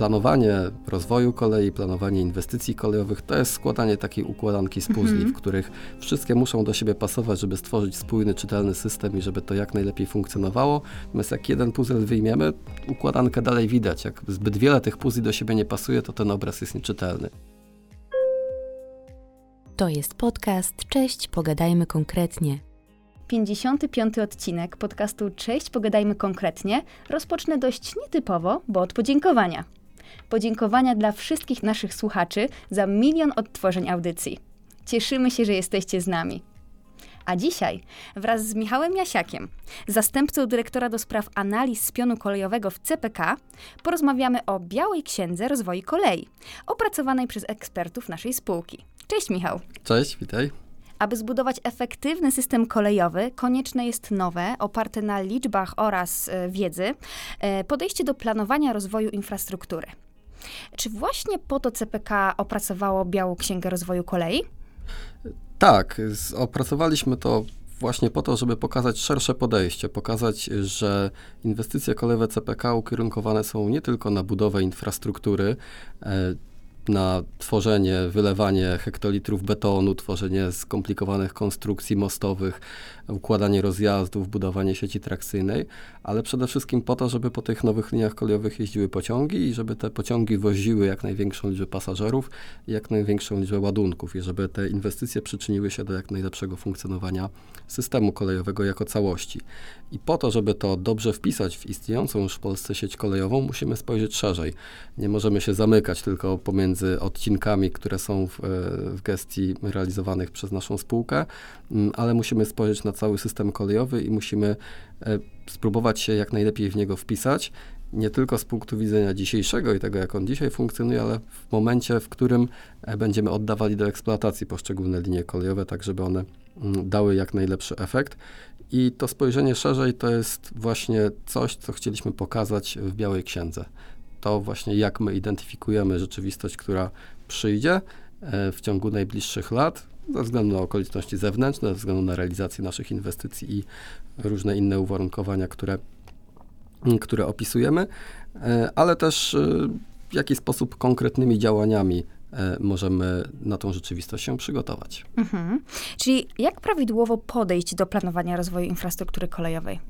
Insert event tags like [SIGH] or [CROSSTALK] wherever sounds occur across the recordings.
planowanie rozwoju kolei, planowanie inwestycji kolejowych to jest składanie takiej układanki z puzli, mhm. w których wszystkie muszą do siebie pasować, żeby stworzyć spójny, czytelny system i żeby to jak najlepiej funkcjonowało. Natomiast jak jeden puzzle wyjmiemy, układankę dalej widać. Jak zbyt wiele tych puzli do siebie nie pasuje, to ten obraz jest nieczytelny. To jest podcast. Cześć, pogadajmy konkretnie. 55. odcinek podcastu Cześć, pogadajmy konkretnie rozpocznę dość nietypowo, bo od podziękowania. Podziękowania dla wszystkich naszych słuchaczy za milion odtworzeń audycji. Cieszymy się, że jesteście z nami. A dzisiaj wraz z Michałem Jasiakiem, zastępcą dyrektora do spraw analiz spionu kolejowego w CPK, porozmawiamy o Białej Księdze Rozwoju Kolei, opracowanej przez ekspertów naszej spółki. Cześć Michał. Cześć, witaj. Aby zbudować efektywny system kolejowy, konieczne jest nowe, oparte na liczbach oraz e, wiedzy, e, podejście do planowania rozwoju infrastruktury. Czy właśnie po to CPK opracowało Białą Księgę Rozwoju Kolei? Tak, opracowaliśmy to właśnie po to, żeby pokazać szersze podejście, pokazać, że inwestycje kolejowe CPK ukierunkowane są nie tylko na budowę infrastruktury, e, na tworzenie, wylewanie hektolitrów betonu, tworzenie skomplikowanych konstrukcji mostowych, układanie rozjazdów, budowanie sieci trakcyjnej, ale przede wszystkim po to, żeby po tych nowych liniach kolejowych jeździły pociągi i żeby te pociągi woziły jak największą liczbę pasażerów i jak największą liczbę ładunków i żeby te inwestycje przyczyniły się do jak najlepszego funkcjonowania systemu kolejowego jako całości. I po to, żeby to dobrze wpisać w istniejącą już w Polsce sieć kolejową, musimy spojrzeć szerzej. Nie możemy się zamykać tylko pomiędzy odcinkami, które są w, e, w gestii realizowanych przez naszą spółkę, mm, ale musimy spojrzeć na cały system kolejowy i musimy e, spróbować się jak najlepiej w niego wpisać, nie tylko z punktu widzenia dzisiejszego i tego, jak on dzisiaj funkcjonuje, ale w momencie, w którym e, będziemy oddawali do eksploatacji poszczególne linie kolejowe, tak żeby one mm, dały jak najlepszy efekt. I to spojrzenie szerzej to jest właśnie coś, co chcieliśmy pokazać w Białej Księdze. To właśnie jak my identyfikujemy rzeczywistość, która przyjdzie e, w ciągu najbliższych lat, ze względu na okoliczności zewnętrzne, ze względu na realizację naszych inwestycji i różne inne uwarunkowania, które, które opisujemy, e, ale też e, w jaki sposób konkretnymi działaniami możemy na tą rzeczywistość się przygotować. Mhm. Czyli jak prawidłowo podejść do planowania rozwoju infrastruktury kolejowej?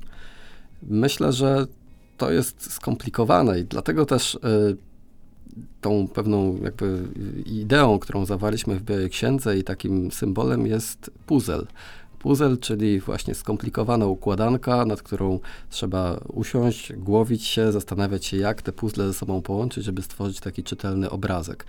Myślę, że to jest skomplikowane i dlatego też tą pewną jakby ideą, którą zawarliśmy w Białej Księdze i takim symbolem jest puzzle. Puzzle, czyli właśnie skomplikowana układanka, nad którą trzeba usiąść, głowić się, zastanawiać się, jak te puzzle ze sobą połączyć, żeby stworzyć taki czytelny obrazek.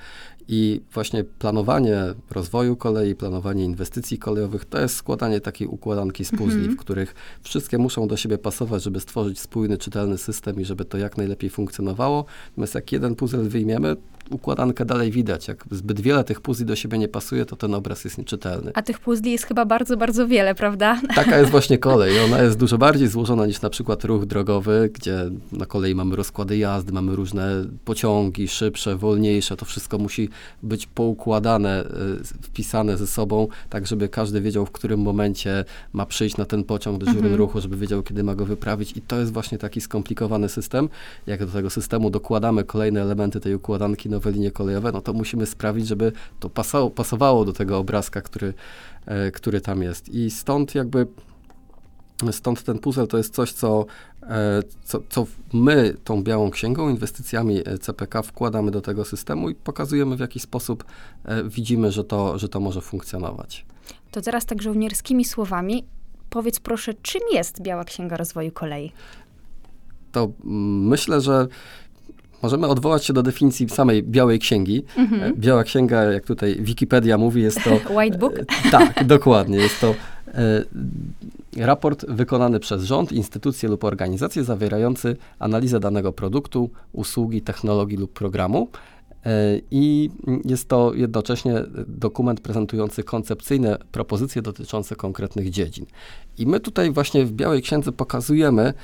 I właśnie planowanie rozwoju kolei, planowanie inwestycji kolejowych to jest składanie takiej układanki z puzli, mhm. w których wszystkie muszą do siebie pasować, żeby stworzyć spójny, czytelny system i żeby to jak najlepiej funkcjonowało. Natomiast jak jeden puzzle wyjmiemy, układankę dalej widać. Jak zbyt wiele tych puzli do siebie nie pasuje, to ten obraz jest nieczytelny. A tych puzli jest chyba bardzo, bardzo wiele, prawda? [LAUGHS] Taka jest właśnie kolej. Ona jest dużo bardziej złożona niż na przykład ruch drogowy, gdzie na kolei mamy rozkłady jazdy, mamy różne pociągi, szybsze, wolniejsze. To wszystko musi być poukładane, y, wpisane ze sobą, tak żeby każdy wiedział, w którym momencie ma przyjść na ten pociąg do mhm. ruchu, żeby wiedział, kiedy ma go wyprawić. I to jest właśnie taki skomplikowany system. Jak do tego systemu dokładamy kolejne elementy tej układanki, nowe linie kolejowe, no to musimy sprawić, żeby to pasowało, pasowało do tego obrazka, który, e, który tam jest. I stąd jakby Stąd ten puzzle to jest coś, co, e, co, co my tą białą księgą, inwestycjami e, CPK wkładamy do tego systemu i pokazujemy w jaki sposób widzimy, że to, że to może funkcjonować. To teraz tak żołnierskimi słowami powiedz proszę, czym jest Biała Księga Rozwoju Kolei? To mm, myślę, że możemy odwołać się do definicji samej Białej Księgi. Mhm. E, Biała Księga, jak tutaj Wikipedia mówi, jest to... [LAUGHS] White Book? E, tak, dokładnie. Jest to e, raport wykonany przez rząd, instytucję lub organizację zawierający analizę danego produktu, usługi, technologii lub programu. I jest to jednocześnie dokument prezentujący koncepcyjne propozycje dotyczące konkretnych dziedzin. I my tutaj właśnie w Białej Księdze pokazujemy,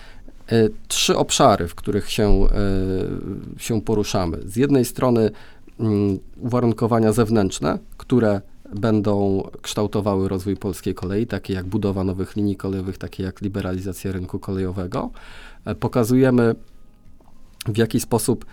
trzy obszary, w których się, e, się poruszamy. Z jednej strony mm, uwarunkowania zewnętrzne, które będą kształtowały rozwój polskiej kolei, takie jak budowa nowych linii kolejowych, takie jak liberalizacja rynku kolejowego. E, pokazujemy w jaki sposób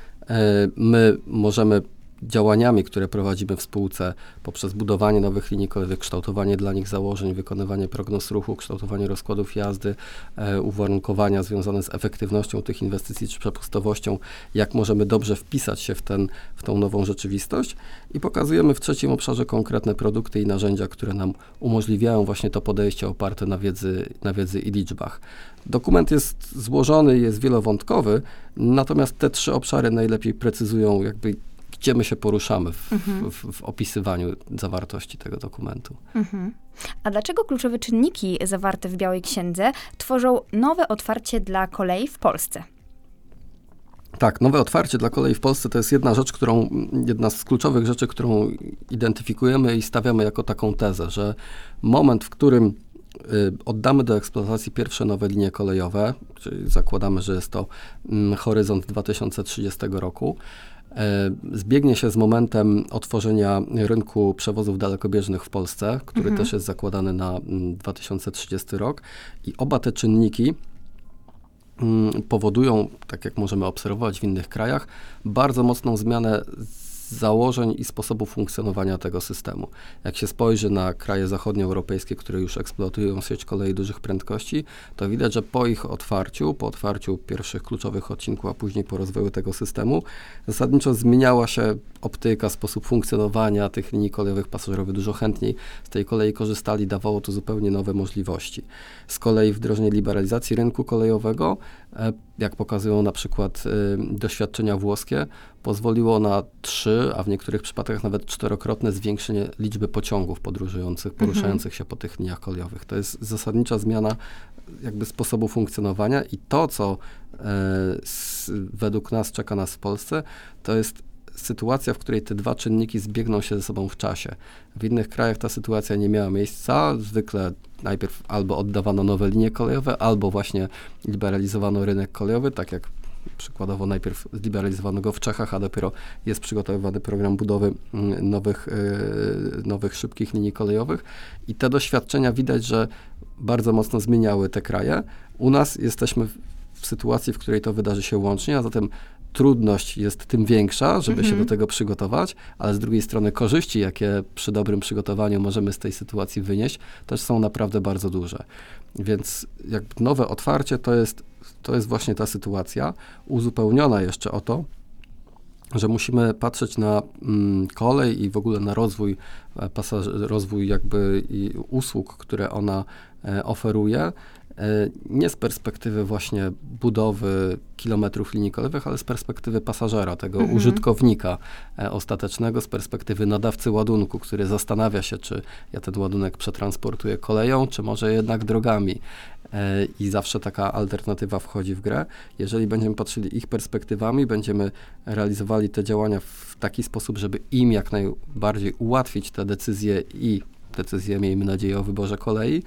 my możemy działaniami, które prowadzimy w spółce poprzez budowanie nowych linii kolejowych, kształtowanie dla nich założeń, wykonywanie prognoz ruchu, kształtowanie rozkładów jazdy, e, uwarunkowania związane z efektywnością tych inwestycji czy przepustowością, jak możemy dobrze wpisać się w, ten, w tą nową rzeczywistość i pokazujemy w trzecim obszarze konkretne produkty i narzędzia, które nam umożliwiają właśnie to podejście oparte na wiedzy, na wiedzy i liczbach. Dokument jest złożony, jest wielowątkowy, natomiast te trzy obszary najlepiej precyzują jakby gdzie my się poruszamy w, mhm. w, w opisywaniu zawartości tego dokumentu. Mhm. A dlaczego kluczowe czynniki zawarte w Białej Księdze tworzą nowe otwarcie dla kolei w Polsce? Tak, nowe otwarcie dla kolei w Polsce to jest jedna rzecz, którą, jedna z kluczowych rzeczy, którą identyfikujemy i stawiamy jako taką tezę, że moment, w którym y, oddamy do eksploatacji pierwsze nowe linie kolejowe, czyli zakładamy, że jest to y, horyzont 2030 roku, zbiegnie się z momentem otworzenia rynku przewozów dalekobieżnych w Polsce, który mhm. też jest zakładany na 2030 mm, rok i oba te czynniki mm, powodują, tak jak możemy obserwować w innych krajach, bardzo mocną zmianę założeń i sposobu funkcjonowania tego systemu. Jak się spojrzy na kraje zachodnioeuropejskie, które już eksploatują sieć kolei dużych prędkości, to widać, że po ich otwarciu, po otwarciu pierwszych kluczowych odcinków, a później po rozwoju tego systemu, zasadniczo zmieniała się optyka, sposób funkcjonowania tych linii kolejowych pasażerowych. Dużo chętniej z tej kolei korzystali, dawało to zupełnie nowe możliwości. Z kolei wdrożenie liberalizacji rynku kolejowego, e, jak pokazują na przykład y, doświadczenia włoskie, pozwoliło na trzy, a w niektórych przypadkach nawet czterokrotne zwiększenie liczby pociągów podróżujących, mhm. poruszających mhm. się po tych liniach kolejowych. To jest zasadnicza zmiana jakby sposobu funkcjonowania i to, co e, według nas czeka nas w Polsce, to jest sytuacja, w której te dwa czynniki zbiegną się ze sobą w czasie. W innych krajach ta sytuacja nie miała miejsca. Zwykle najpierw albo oddawano nowe linie kolejowe, albo właśnie liberalizowano rynek kolejowy, tak jak przykładowo najpierw zliberalizowano go w Czechach, a dopiero jest przygotowywany program budowy mm, nowych, yy, nowych szybkich linii kolejowych. I te doświadczenia widać, że bardzo mocno zmieniały te kraje. U nas jesteśmy w sytuacji, w której to wydarzy się łącznie, a zatem trudność jest tym większa, żeby się do mhm. tego przygotować, ale z drugiej strony korzyści, jakie przy dobrym przygotowaniu możemy z tej sytuacji wynieść, też są naprawdę bardzo duże. Więc jakby nowe otwarcie to jest, to jest właśnie ta sytuacja, uzupełniona jeszcze o to, że musimy patrzeć na mm, kolej i w ogóle na rozwój, e, pasaż- rozwój jakby usług, które ona e, oferuje, nie z perspektywy właśnie budowy kilometrów linii kolejowych, ale z perspektywy pasażera, tego mhm. użytkownika e, ostatecznego, z perspektywy nadawcy ładunku, który zastanawia się, czy ja ten ładunek przetransportuję koleją, czy może jednak drogami. E, I zawsze taka alternatywa wchodzi w grę. Jeżeli będziemy patrzyli ich perspektywami, będziemy realizowali te działania w taki sposób, żeby im jak najbardziej ułatwić te decyzje i decyzje, miejmy nadzieję, o wyborze kolei,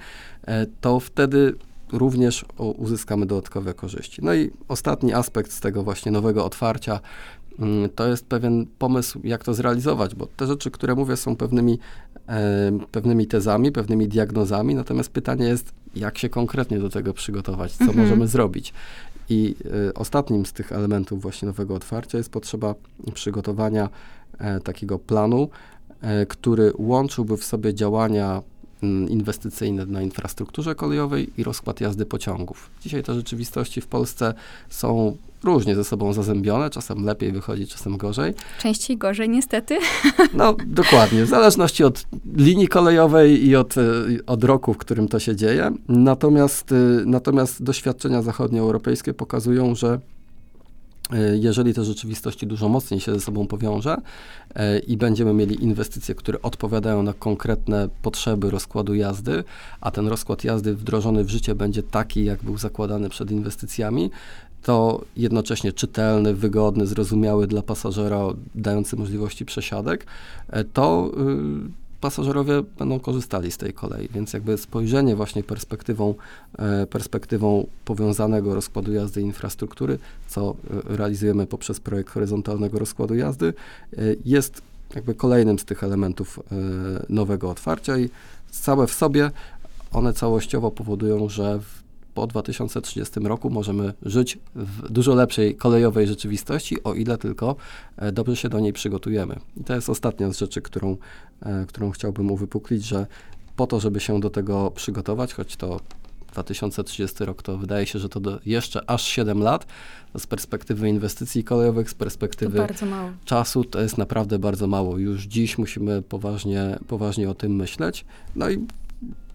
to wtedy również uzyskamy dodatkowe korzyści. No i ostatni aspekt z tego właśnie nowego otwarcia mm, to jest pewien pomysł, jak to zrealizować, bo te rzeczy, które mówię, są pewnymi, e, pewnymi tezami, pewnymi diagnozami, natomiast pytanie jest, jak się konkretnie do tego przygotować, co mhm. możemy zrobić. I e, ostatnim z tych elementów właśnie nowego otwarcia jest potrzeba przygotowania e, takiego planu, który łączyłby w sobie działania inwestycyjne na infrastrukturze kolejowej i rozkład jazdy pociągów. Dzisiaj te rzeczywistości w Polsce są różnie ze sobą zazębione, czasem lepiej wychodzi, czasem gorzej. Częściej gorzej niestety. [LAUGHS] No dokładnie, w zależności od linii kolejowej i od, e, od roku, w którym to się dzieje. Natomiast, e, natomiast doświadczenia zachodnioeuropejskie pokazują, że jeżeli te rzeczywistości dużo mocniej się ze sobą powiąże e, i będziemy mieli inwestycje, które odpowiadają na konkretne potrzeby rozkładu jazdy, a ten rozkład jazdy wdrożony w życie będzie taki, jak był zakładany przed inwestycjami, to jednocześnie czytelny, wygodny, zrozumiały dla pasażera, dający możliwości przesiadek, e, to pasażerowie będą korzystali z tej kolei, więc jakby spojrzenie właśnie perspektywą, e, perspektywą powiązanego rozkładu jazdy i infrastruktury, co e, realizujemy poprzez projekt horyzontalnego rozkładu jazdy, e, jest jakby kolejnym z tych elementów nowego otwarcia i całe w sobie one całościowo powodują, że po 2030 roku możemy żyć w dużo lepszej kolejowej rzeczywistości, o ile tylko e, dobrze się do niej przygotujemy. I to jest ostatnia z rzeczy, którą, e, którą chciałbym uwypuklić, że po to, żeby się do tego przygotować, choć to 2030 rok to wydaje się, że to jeszcze aż 7 lat. Z perspektywy inwestycji kolejowych, z perspektywy czasu to jest naprawdę bardzo mało. Już dziś musimy poważnie, poważnie o tym myśleć. No i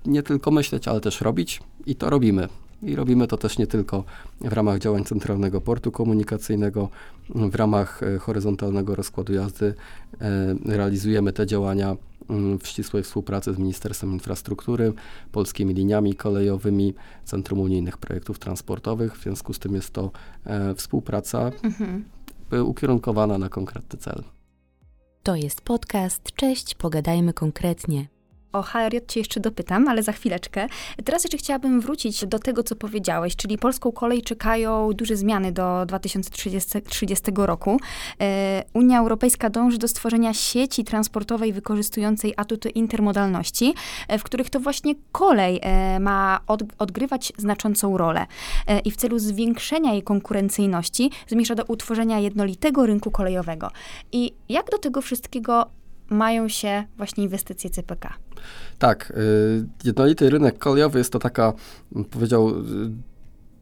nie tylko myśleć, ale też robić i to robimy. I robimy to też nie tylko w ramach działań Centralnego Portu Komunikacyjnego, w ramach e, horyzontalnego rozkładu jazdy e, realizujemy te działania mm, w ścisłej współpracy z Ministerstwem Infrastruktury, polskimi liniami kolejowymi, Centrum Unijnych Projektów Transportowych. W związku z tym jest to e, współpraca mhm. ukierunkowana na konkretny cel. To jest podcast. Cześć, pogadajmy konkretnie. O HRJ cię jeszcze dopytam, ale za chwileczkę. Teraz jeszcze chciałabym wrócić do tego, co powiedziałeś, czyli polską kolej czekają duże zmiany do 2030 roku. E, Unia Europejska dąży do stworzenia sieci transportowej wykorzystującej atuty intermodalności, e, w których to właśnie kolej e, ma od, odgrywać znaczącą rolę. I w celu zwiększenia jej konkurencyjności zmierza do utworzenia jednolitego rynku kolejowego. I jak do tego wszystkiego mają się właśnie inwestycje CPK? Tak, y, jednolity rynek kolejowy jest to taka, powiedział,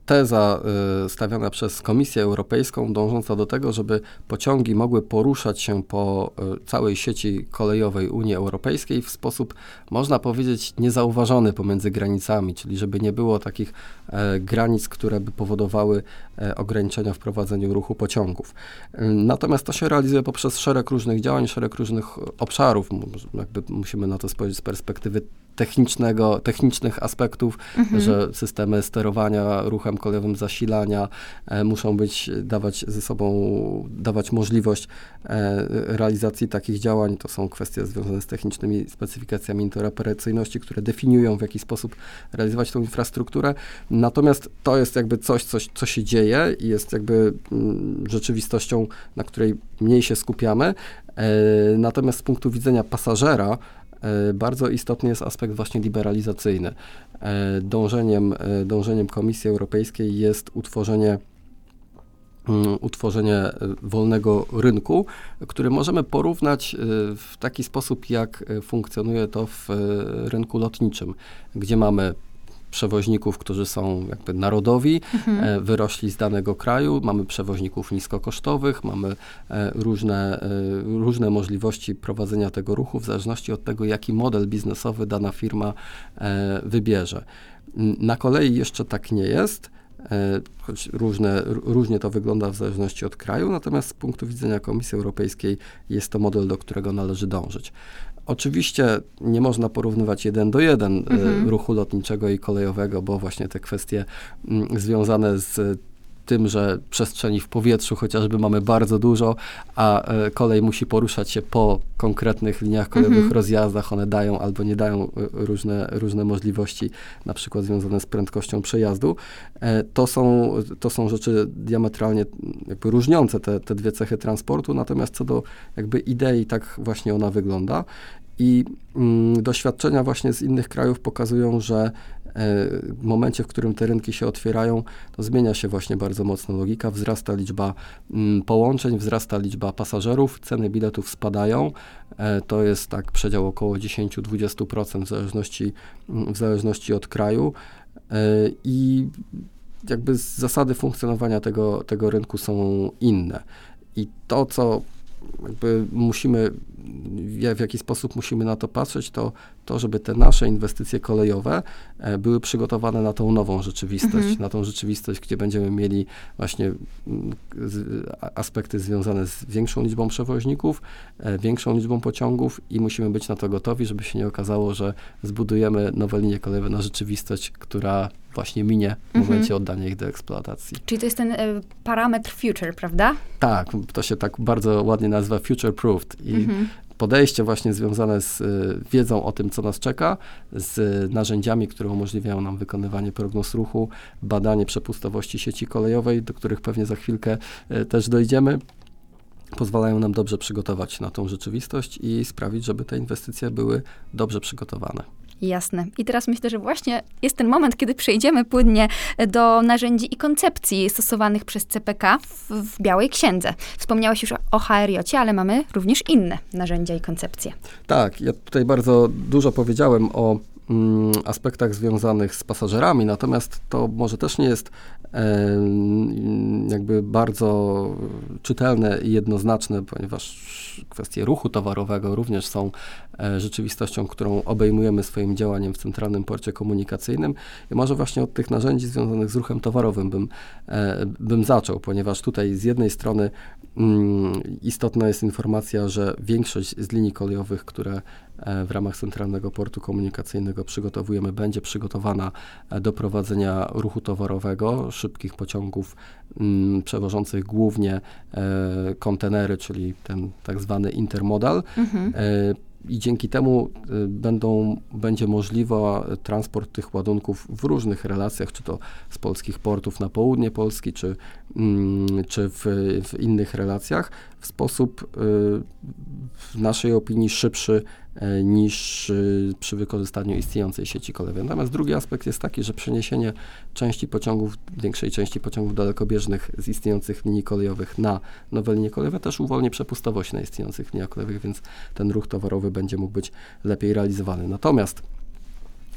teza y, stawiana przez Komisję Europejską, dążąca do tego, żeby pociągi mogły poruszać się po y, całej sieci kolejowej Unii Europejskiej w sposób, można powiedzieć, niezauważony pomiędzy granicami, czyli żeby nie było takich e, granic, które by powodowały e, ograniczenia w prowadzeniu ruchu pociągów. Y, natomiast to się realizuje poprzez szereg różnych działań, szereg różnych obszarów. Jakby musimy na to spojrzeć z perspektywy technicznego, technicznych aspektów, mhm. że systemy sterowania ruchem kolejowym, zasilania e, muszą być, dawać ze sobą, dawać możliwość e, realizacji takich działań. To są kwestie związane z technicznymi specyfikacjami interoperacyjności, które definiują, w jaki sposób realizować tą infrastrukturę. Natomiast to jest jakby coś, coś co się dzieje i jest jakby mm, rzeczywistością, na której mniej się skupiamy. E, natomiast z punktu widzenia pasażera, bardzo istotny jest aspekt właśnie liberalizacyjny. E, dążeniem, e, dążeniem Komisji Europejskiej jest utworzenie mm, utworzenie wolnego rynku, który możemy porównać w taki sposób, jak funkcjonuje to w rynku lotniczym, gdzie mamy przewoźników, którzy są jakby narodowi, mhm. E, wyrośli z danego kraju, mamy przewoźników niskokosztowych, mamy e, różne, e, różne możliwości prowadzenia tego ruchu w zależności od tego, jaki model biznesowy dana firma wybierze. Na kolei jeszcze tak nie jest choć różne, różnie to wygląda w zależności od kraju, natomiast z punktu widzenia Komisji Europejskiej jest to model, do którego należy dążyć. Oczywiście nie można porównywać jeden do jeden e, mhm. ruchu lotniczego i kolejowego, bo właśnie te kwestie mm, związane z tym, że przestrzeni w powietrzu chociażby mamy bardzo dużo, a e, kolej musi poruszać się po konkretnych liniach kolejowych, mhm. rozjazdach. One dają albo nie dają e, różne, różne możliwości, na przykład związane z prędkością przejazdu. To są, to są rzeczy diametralnie jakby różniące te, te dwie cechy transportu, natomiast co do jakby idei, tak właśnie ona wygląda. I mm, doświadczenia właśnie z innych krajów pokazują, że e, w momencie, w którym te rynki się otwierają, to zmienia się właśnie bardzo mocno logika, wzrasta liczba mm, połączeń, wzrasta liczba pasażerów, ceny biletów spadają. E, to jest tak przedział około 10-20% w zależności, mm, w zależności od kraju. E, I jakby zasady funkcjonowania tego, tego rynku są inne. I to, co jakby musimy, w jaki sposób musimy na to patrzeć, to to, żeby te nasze inwestycje kolejowe e, były przygotowane na tą nową rzeczywistość, mhm. na tą rzeczywistość, gdzie będziemy mieli właśnie mm, aspekty związane z większą liczbą przewoźników, e, większą liczbą pociągów i musimy być na to gotowi, żeby się nie okazało, że zbudujemy nowe linie kolejowe na rzeczywistość, która właśnie minie w mhm. momencie oddania ich do eksploatacji. Czyli to jest ten y, parametr future, prawda? Tak, to się tak bardzo ładnie nazywa future proofed i mhm podejście właśnie związane z y, wiedzą o tym, co nas czeka, z narzędziami, które umożliwiają nam wykonywanie prognoz ruchu, badanie przepustowości sieci kolejowej, do których pewnie za chwilkę y, też dojdziemy pozwalają nam dobrze przygotować na tą rzeczywistość i sprawić, żeby te inwestycje były dobrze przygotowane. Jasne. I teraz myślę, że właśnie jest ten moment, kiedy przejdziemy płynnie do narzędzi i koncepcji stosowanych przez CPK w, w Białej Księdze. Wspomniałaś już o HRJ, ale mamy również inne narzędzia i koncepcje. Tak, ja tutaj bardzo dużo powiedziałem o aspektach związanych z pasażerami, natomiast to może też nie jest jakby bardzo czytelne i jednoznaczne, ponieważ kwestie ruchu towarowego również są e, rzeczywistością, którą obejmujemy swoim działaniem w Centralnym Porcie Komunikacyjnym. I może właśnie od tych narzędzi związanych z ruchem towarowym bym, e, bym zaczął, ponieważ tutaj z jednej strony mm, istotna jest informacja, że większość z linii kolejowych, które w ramach Centralnego Portu Komunikacyjnego przygotowujemy, będzie przygotowana do prowadzenia ruchu towarowego, szybkich pociągów mm, przewożących głównie e, kontenery, czyli ten tak zwany intermodal. Mhm. E, i dzięki temu y, będą, będzie możliwa transport tych ładunków w różnych relacjach, czy to z polskich portów na południe Polski, czy, mm, czy w, w innych relacjach, w sposób w naszej opinii szybszy e, niż y, przy wykorzystaniu istniejącej sieci kolejowej. Natomiast drugi aspekt jest taki, że przeniesienie części pociągów, większej części pociągów dalekobieżnych z istniejących linii kolejowych na nowe linie kolejowe też uwolni przepustowość na istniejących liniach kolejowych, więc ten ruch towarowy będzie mógł być lepiej realizowany. Natomiast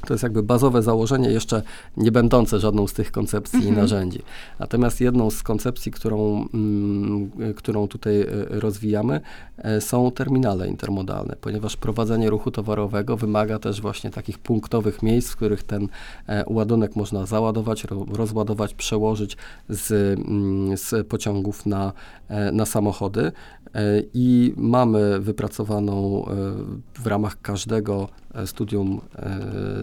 to jest jakby bazowe założenie, jeszcze nie będące żadną z tych koncepcji mhm. i narzędzi. Natomiast jedną z koncepcji, którą, mm, którą tutaj e, rozwijamy, e, są terminale intermodalne, ponieważ prowadzenie ruchu towarowego wymaga też właśnie takich punktowych miejsc, w których ten e, ładunek można załadować, rozładować, przełożyć z, mm, z pociągów na, na samochody. I mamy wypracowaną w ramach każdego studium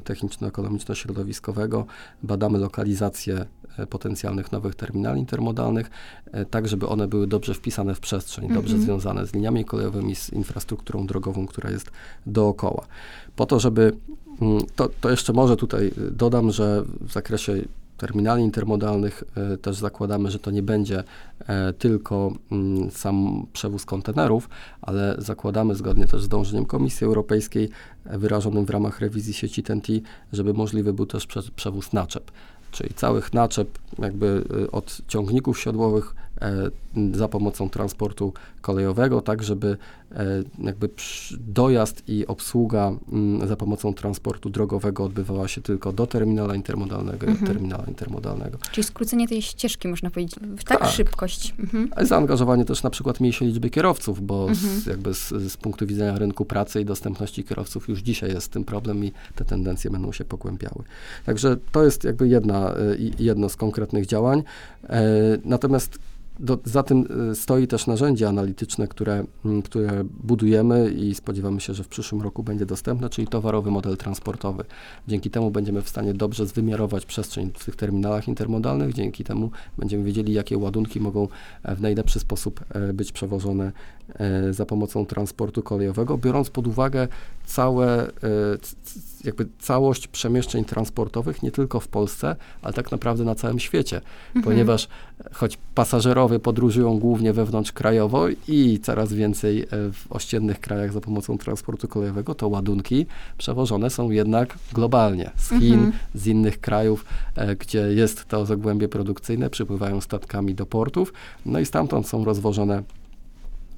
techniczno-ekonomiczno-środowiskowego badamy lokalizację e, potencjalnych nowych terminali intermodalnych, e, tak żeby one były dobrze wpisane w przestrzeń, -hmm. dobrze związane z liniami kolejowymi, z infrastrukturą drogową, która jest dookoła. Po to, żeby mm, to, to jeszcze może tutaj dodam, że w zakresie terminali intermodalnych e, też zakładamy, że to nie będzie e, tylko mm, sam przewóz kontenerów, ale zakładamy zgodnie też z dążeniem Komisji Europejskiej e, wyrażonym w ramach rewizji sieci TNT, żeby możliwy był też przewóz naczep. Czyli całych naczep jakby od ciągników siodłowych E, za pomocą transportu kolejowego, tak żeby jakby dojazd i obsługa mm, za pomocą transportu drogowego odbywała się tylko do terminala intermodalnego mhm. i od mhm. terminala intermodalnego. Czyli skrócenie tej ścieżki, można powiedzieć, w tak, tak. szybkość. Mhm. Zaangażowanie też na przykład mniejszej liczby kierowców, bo mhm. z, jakby z, z, punktu widzenia rynku pracy i dostępności kierowców już dzisiaj jest tym problem i te tendencje będą się pogłębiały. Także to jest jakby jedna, e, jedno z konkretnych działań. Natomiast do, za tym y, stoi też narzędzie analityczne, które, mm, które budujemy i spodziewamy się, że w przyszłym roku będzie dostępne, czyli towarowy model transportowy. Dzięki temu będziemy w stanie dobrze zwymiarować przestrzeń w tych terminalach intermodalnych, dzięki temu będziemy wiedzieli, jakie ładunki mogą e, w najlepszy sposób e, być przewożone e, za pomocą transportu kolejowego, biorąc pod uwagę całe, jakby całość przemieszczeń transportowych, nie tylko w Polsce, ale tak naprawdę na całym świecie, mhm. ponieważ choć pasażerowie podróżują głównie wewnątrzkrajowo i coraz więcej e, w ościennych krajach za pomocą transportu kolejowego, to ładunki przewożone są jednak globalnie z Chin, mhm. z innych krajów, e, gdzie jest to zagłębie produkcyjne, przypływają statkami do portów, no i stamtąd są rozwożone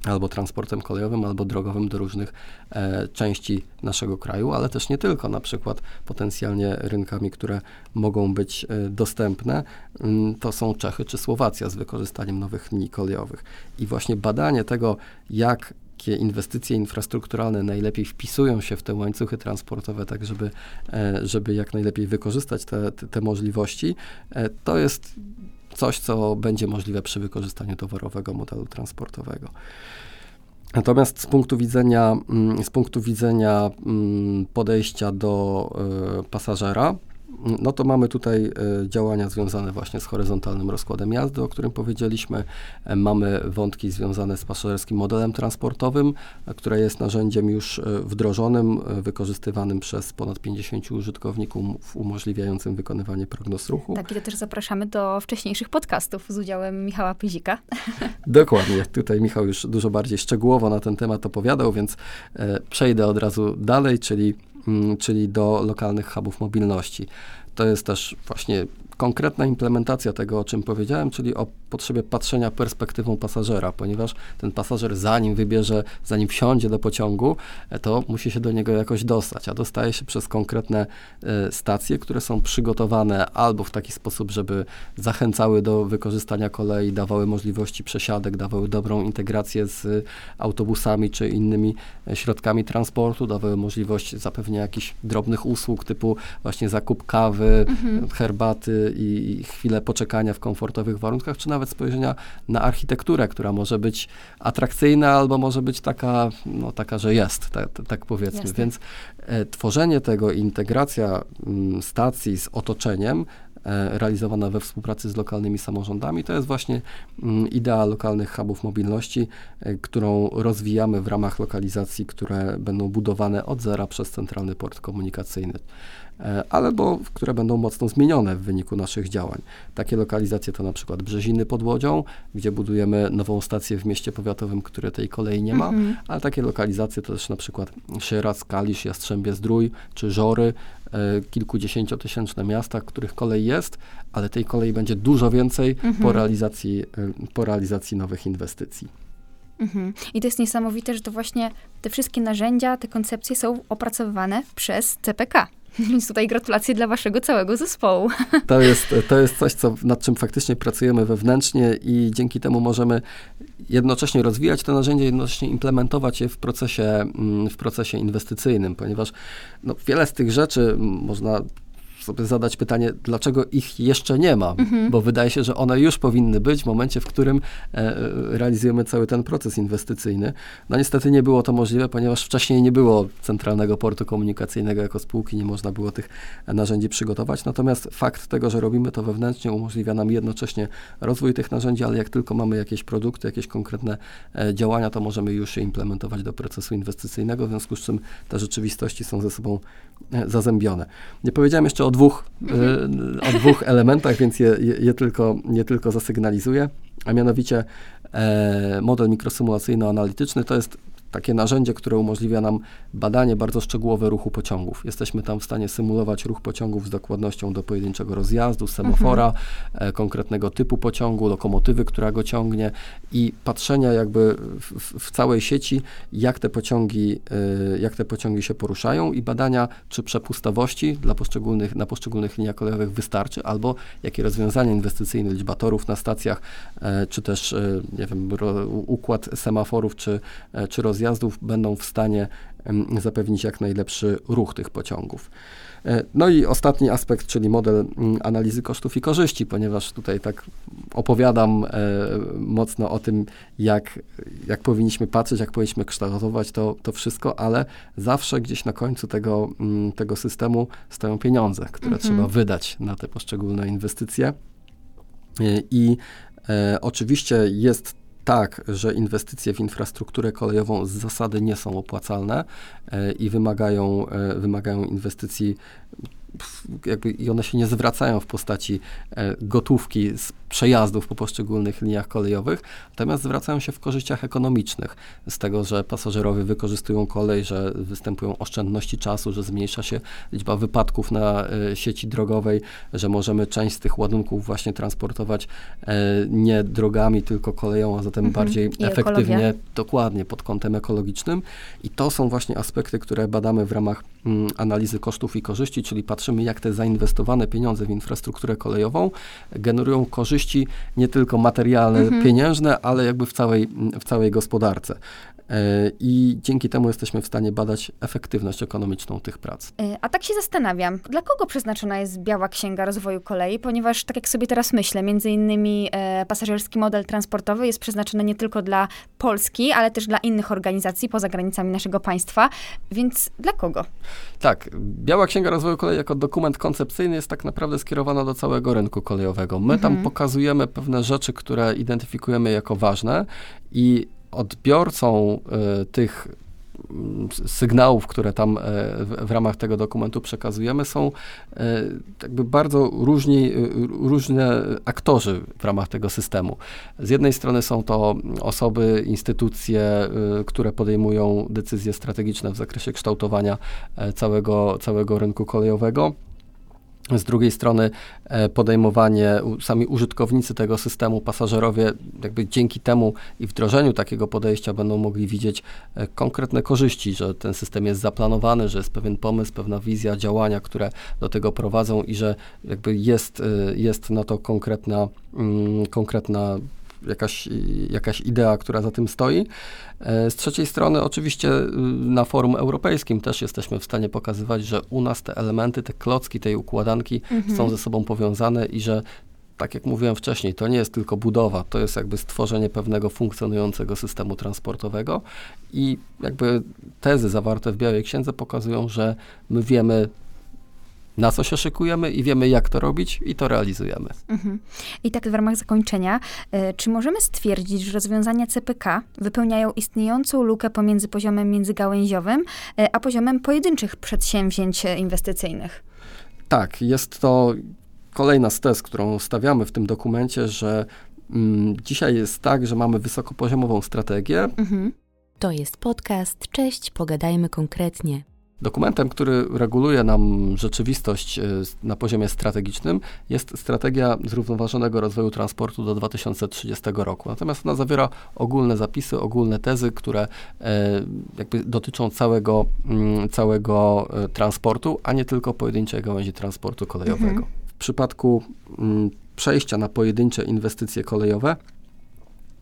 albo transportem kolejowym, albo drogowym do różnych e, części naszego kraju, ale też nie tylko, na przykład potencjalnie rynkami, które mogą być e, dostępne, mm, to są Czechy czy Słowacja z wykorzystaniem nowych linii kolejowych. I właśnie badanie tego, jak jakie inwestycje infrastrukturalne najlepiej wpisują się w te łańcuchy transportowe, tak żeby, e, żeby jak najlepiej wykorzystać te, te, te możliwości, e, to jest coś, co będzie możliwe przy wykorzystaniu towarowego modelu transportowego. Natomiast z punktu widzenia, mm, z punktu widzenia mm, podejścia do e, pasażera, no to mamy tutaj e, działania związane właśnie z horyzontalnym rozkładem jazdy, o którym powiedzieliśmy. E, mamy wątki związane z pasażerskim modelem transportowym, e, które jest narzędziem już wdrożonym, wykorzystywanym przez ponad 50 użytkowników, umożliwiającym wykonywanie prognoz ruchu. Tak, i to też zapraszamy do wcześniejszych podcastów z udziałem Michała Pyzika. [LAUGHS] Dokładnie. Tutaj Michał już dużo bardziej szczegółowo na ten temat opowiadał, więc przejdę od razu dalej, czyli czyli do lokalnych hubów mobilności. To jest też właśnie konkretna implementacja tego, o czym powiedziałem, czyli o potrzebie patrzenia perspektywą pasażera, ponieważ ten pasażer zanim wybierze, zanim wsiądzie do pociągu, e, to musi się do niego jakoś dostać, a dostaje się przez konkretne e, stacje, które są przygotowane albo w taki sposób, żeby zachęcały do wykorzystania kolei, dawały możliwości przesiadek, dawały dobrą integrację z autobusami czy innymi e, środkami transportu, dawały możliwość zapewnienia jakichś drobnych usług typu właśnie zakup kawy, mhm. herbaty i, i chwilę poczekania w komfortowych warunkach, czy nawet spojrzenia na architekturę, która może być atrakcyjna albo może być taka, no, taka że jest, tak, tak powiedzmy. Jasne. Więc e, tworzenie tego, integracja m, stacji z otoczeniem e, realizowana we współpracy z lokalnymi samorządami. To jest właśnie mm, idea lokalnych hubów mobilności, e, którą rozwijamy w ramach lokalizacji, które będą budowane od zera przez centralny port komunikacyjny. E, albo które będą mocno zmienione w wyniku naszych działań. Takie lokalizacje to na przykład Brzeziny pod Łodzią, gdzie budujemy nową stację w mieście powiatowym, które tej kolei nie ma, mhm. ale takie lokalizacje to też na przykład Sieradz, Kalisz, Jastrzębie Zdrój czy Żory, e, kilkudziesięciotysięczne miasta, których kolej jest, ale tej kolei będzie dużo więcej mhm. po, realizacji, e, po realizacji nowych inwestycji. Mhm. I to jest niesamowite, że to właśnie te wszystkie narzędzia, te koncepcje są opracowywane przez CPK. [LAUGHS] Więc tutaj gratulacje dla waszego całego zespołu. [LAUGHS] To jest, to jest coś, co, nad czym faktycznie pracujemy wewnętrznie i dzięki temu możemy jednocześnie rozwijać te narzędzia, jednocześnie implementować je w procesie, mm, w procesie inwestycyjnym, ponieważ no, wiele z tych rzeczy można sobie zadać pytanie, dlaczego ich jeszcze nie ma, mhm. bo wydaje się, że one już powinny być w momencie, w którym e, realizujemy cały ten proces inwestycyjny. No niestety nie było to możliwe, ponieważ wcześniej nie było centralnego portu komunikacyjnego jako spółki, nie można było tych narzędzi przygotować. Natomiast fakt tego, że robimy to wewnętrznie, umożliwia nam jednocześnie rozwój tych narzędzi, ale jak tylko mamy jakieś produkty, jakieś konkretne e, działania, to możemy już je implementować do procesu inwestycyjnego, w związku z czym te rzeczywistości są ze sobą e, zazębione. Nie powiedziałem jeszcze o dwóch, e, o dwóch elementach, więc je, je, je, tylko, je tylko zasygnalizuję, a mianowicie e, model mikrosymulacyjno-analityczny to jest takie narzędzie, które umożliwia nam badanie bardzo szczegółowe ruchu pociągów. Jesteśmy tam w stanie symulować ruch pociągów z dokładnością do pojedynczego rozjazdu, semafora, mhm. konkretnego typu pociągu, lokomotywy, która go ciągnie i patrzenia jakby w, w całej sieci, jak te pociągi, e, jak te pociągi się poruszają i badania, czy przepustowości dla poszczególnych, na poszczególnych liniach kolejowych wystarczy, albo jakie rozwiązania inwestycyjne, liczba torów na stacjach, e, czy też, nie wiem, ro, układ semaforów, czy, czy rozjazdu rozjazdów będą w stanie zapewnić jak najlepszy ruch tych pociągów. E, no i ostatni aspekt, czyli model mm, analizy kosztów i korzyści, ponieważ tutaj tak opowiadam e, mocno o tym, jak, jak powinniśmy patrzeć, jak powinniśmy kształtować to, to wszystko, ale zawsze gdzieś na końcu tego, mm, tego systemu stoją pieniądze, które mhm. trzeba wydać na te poszczególne inwestycje. E, I e, oczywiście jest tak, że inwestycje w infrastrukturę kolejową z zasady nie są opłacalne e, i wymagają, e, wymagają inwestycji jakby i one się nie zwracają w postaci e, gotówki z przejazdów po poszczególnych liniach kolejowych, natomiast zwracają się w korzyściach ekonomicznych z tego, że pasażerowie wykorzystują kolej, że występują oszczędności czasu, że zmniejsza się liczba wypadków na e, sieci drogowej, że możemy część z tych ładunków właśnie transportować e, nie drogami, tylko koleją, a zatem mhm. bardziej I efektywnie, ekologia. dokładnie pod kątem ekologicznym. I to są właśnie aspekty, które badamy w ramach analizy kosztów i korzyści, czyli patrzymy, jak te zainwestowane pieniądze w infrastrukturę kolejową generują korzyści nie tylko materialne, mhm. pieniężne, ale jakby w całej, w całej gospodarce. E, I dzięki temu jesteśmy w stanie badać efektywność ekonomiczną tych prac. E, a tak się zastanawiam, dla kogo przeznaczona jest Biała Księga Rozwoju Kolei? Ponieważ, tak jak sobie teraz myślę, między innymi e, pasażerski model transportowy jest przeznaczony nie tylko dla Polski, ale też dla innych organizacji poza granicami naszego państwa. Więc dla kogo? Tak, Biała Księga Rozwoju Kolei jako dokument koncepcyjny jest tak naprawdę skierowana do całego rynku kolejowego. My mhm. tam pokazujemy pewne rzeczy, które identyfikujemy jako ważne i odbiorcą y, tych mm, sygnałów, które tam w, w, ramach tego dokumentu przekazujemy, są jakby bardzo różni, różne aktorzy w ramach tego systemu. Z jednej strony są to osoby, instytucje, które podejmują decyzje strategiczne w zakresie kształtowania całego, całego rynku kolejowego. Z drugiej strony e, podejmowanie, sami użytkownicy tego systemu, pasażerowie, jakby dzięki temu i wdrożeniu takiego podejścia będą mogli widzieć e, konkretne korzyści, że ten system jest zaplanowany, że jest pewien pomysł, pewna wizja działania, które do tego prowadzą i że jakby jest, e, jest na to konkretna, mm, konkretna jakaś, jakaś idea, która za tym stoi. E, z trzeciej strony, oczywiście y, na forum europejskim też jesteśmy w stanie pokazywać, że u nas te elementy, te klocki tej układanki mhm. są ze sobą powiązane i że tak jak mówiłem wcześniej, to nie jest tylko budowa, to jest jakby stworzenie pewnego funkcjonującego systemu transportowego i jakby tezy zawarte w Białej Księdze pokazują, że my wiemy, na co się szykujemy i wiemy, jak to robić i to realizujemy. Mhm. I tak w ramach zakończenia, y, czy możemy stwierdzić, że rozwiązania CPK wypełniają istniejącą lukę pomiędzy poziomem międzygałęziowym y, a poziomem pojedynczych przedsięwzięć inwestycyjnych? Tak, jest to kolejna z tez, którą stawiamy w tym dokumencie, że mm, dzisiaj jest tak, że mamy wysokopoziomową strategię. Mhm. To jest podcast. Cześć, pogadajmy konkretnie. Dokumentem, który reguluje nam rzeczywistość e, na poziomie strategicznym, jest strategia zrównoważonego rozwoju transportu do 2030 roku. Natomiast ona zawiera ogólne zapisy, ogólne tezy, które e, jakby dotyczą całego, mm, całego e, transportu, a nie tylko pojedynczej gałęzi transportu kolejowego. Mhm. W przypadku mm, przejścia na pojedyncze inwestycje kolejowe,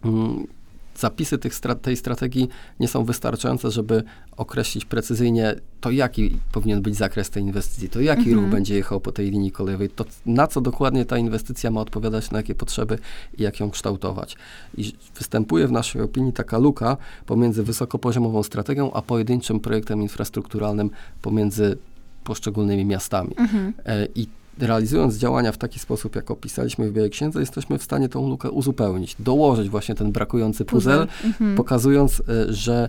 mm, zapisy tych, tej strategii nie są wystarczające, żeby określić precyzyjnie to, jaki powinien być zakres tej inwestycji, to jaki mhm. ruch będzie jechał po tej linii kolejowej, to na co dokładnie ta inwestycja ma odpowiadać, na jakie potrzeby i jak ją kształtować. I występuje w naszej opinii taka luka pomiędzy wysokopoziomową strategią, a pojedynczym projektem infrastrukturalnym pomiędzy poszczególnymi miastami. Mhm. E, I realizując działania w taki sposób, jak opisaliśmy w Białej Księdze, jesteśmy w stanie tą lukę uzupełnić, dołożyć właśnie ten brakujący puzzle, mhm. pokazując, e, że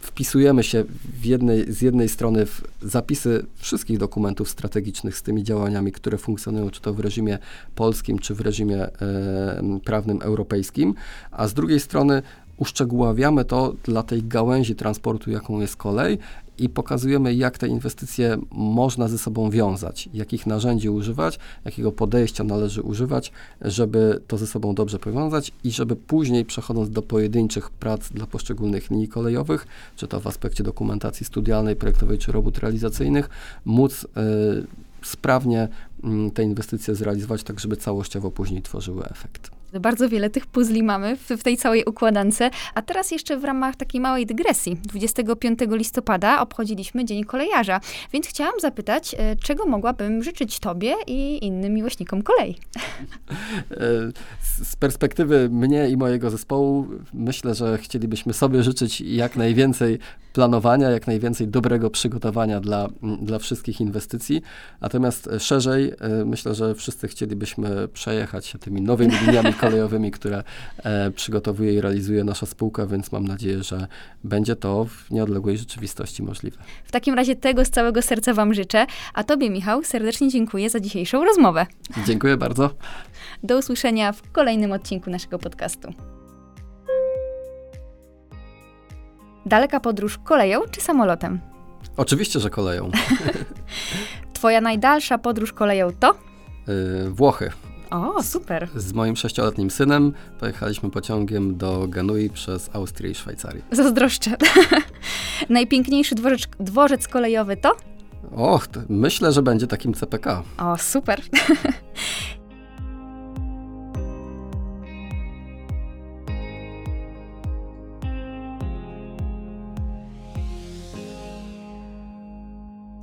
wpisujemy się jednej, z jednej strony w zapisy wszystkich dokumentów strategicznych z tymi działaniami, które funkcjonują, czy to w reżimie polskim, czy w reżimie e, prawnym europejskim, a z drugiej strony uszczegóławiamy to dla tej gałęzi transportu, jaką jest kolej i pokazujemy, jak te inwestycje można ze sobą wiązać, jakich narzędzi używać, jakiego podejścia należy używać, żeby to ze sobą dobrze powiązać i żeby później, przechodząc do pojedynczych prac dla poszczególnych linii kolejowych, czy to w aspekcie dokumentacji studialnej, projektowej czy robót realizacyjnych, móc y, sprawnie y, te inwestycje zrealizować tak, żeby całościowo później tworzyły efekt. Bardzo wiele tych puzli mamy w, w, tej całej układance. A teraz jeszcze w ramach takiej małej dygresji. 25 listopada obchodziliśmy Dzień Kolejarza, więc chciałam zapytać, e, czego mogłabym życzyć Tobie i innym miłośnikom kolei? E, z perspektywy mnie i mojego zespołu myślę, że chcielibyśmy sobie życzyć jak najwięcej planowania, jak najwięcej dobrego przygotowania dla, dla wszystkich inwestycji. Natomiast szerzej e, myślę, że wszyscy chcielibyśmy przejechać się tymi nowymi liniami [LAUGHS] kolejowymi, które e, przygotowuje i realizuje nasza spółka, więc mam nadzieję, że będzie to w nieodległej rzeczywistości możliwe. W takim razie tego z całego serca Wam życzę, a Tobie, Michał, serdecznie dziękuję za dzisiejszą rozmowę. Dziękuję bardzo. Do usłyszenia w kolejnym odcinku naszego podcastu. Daleka podróż koleją czy samolotem? Oczywiście, że koleją. [LAUGHS] Twoja najdalsza podróż koleją to? Yy, Włochy. O, super. Z moim sześcioletnim synem pojechaliśmy pociągiem do Genui przez Austrię i Szwajcarię. Zazdroszczę. [LAUGHS] Najpiękniejszy dworzec, dworzec kolejowy to? Och, to myślę, że będzie takim CPK. O, super.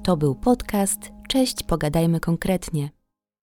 To był podcast. Cześć, pogadajmy konkretnie.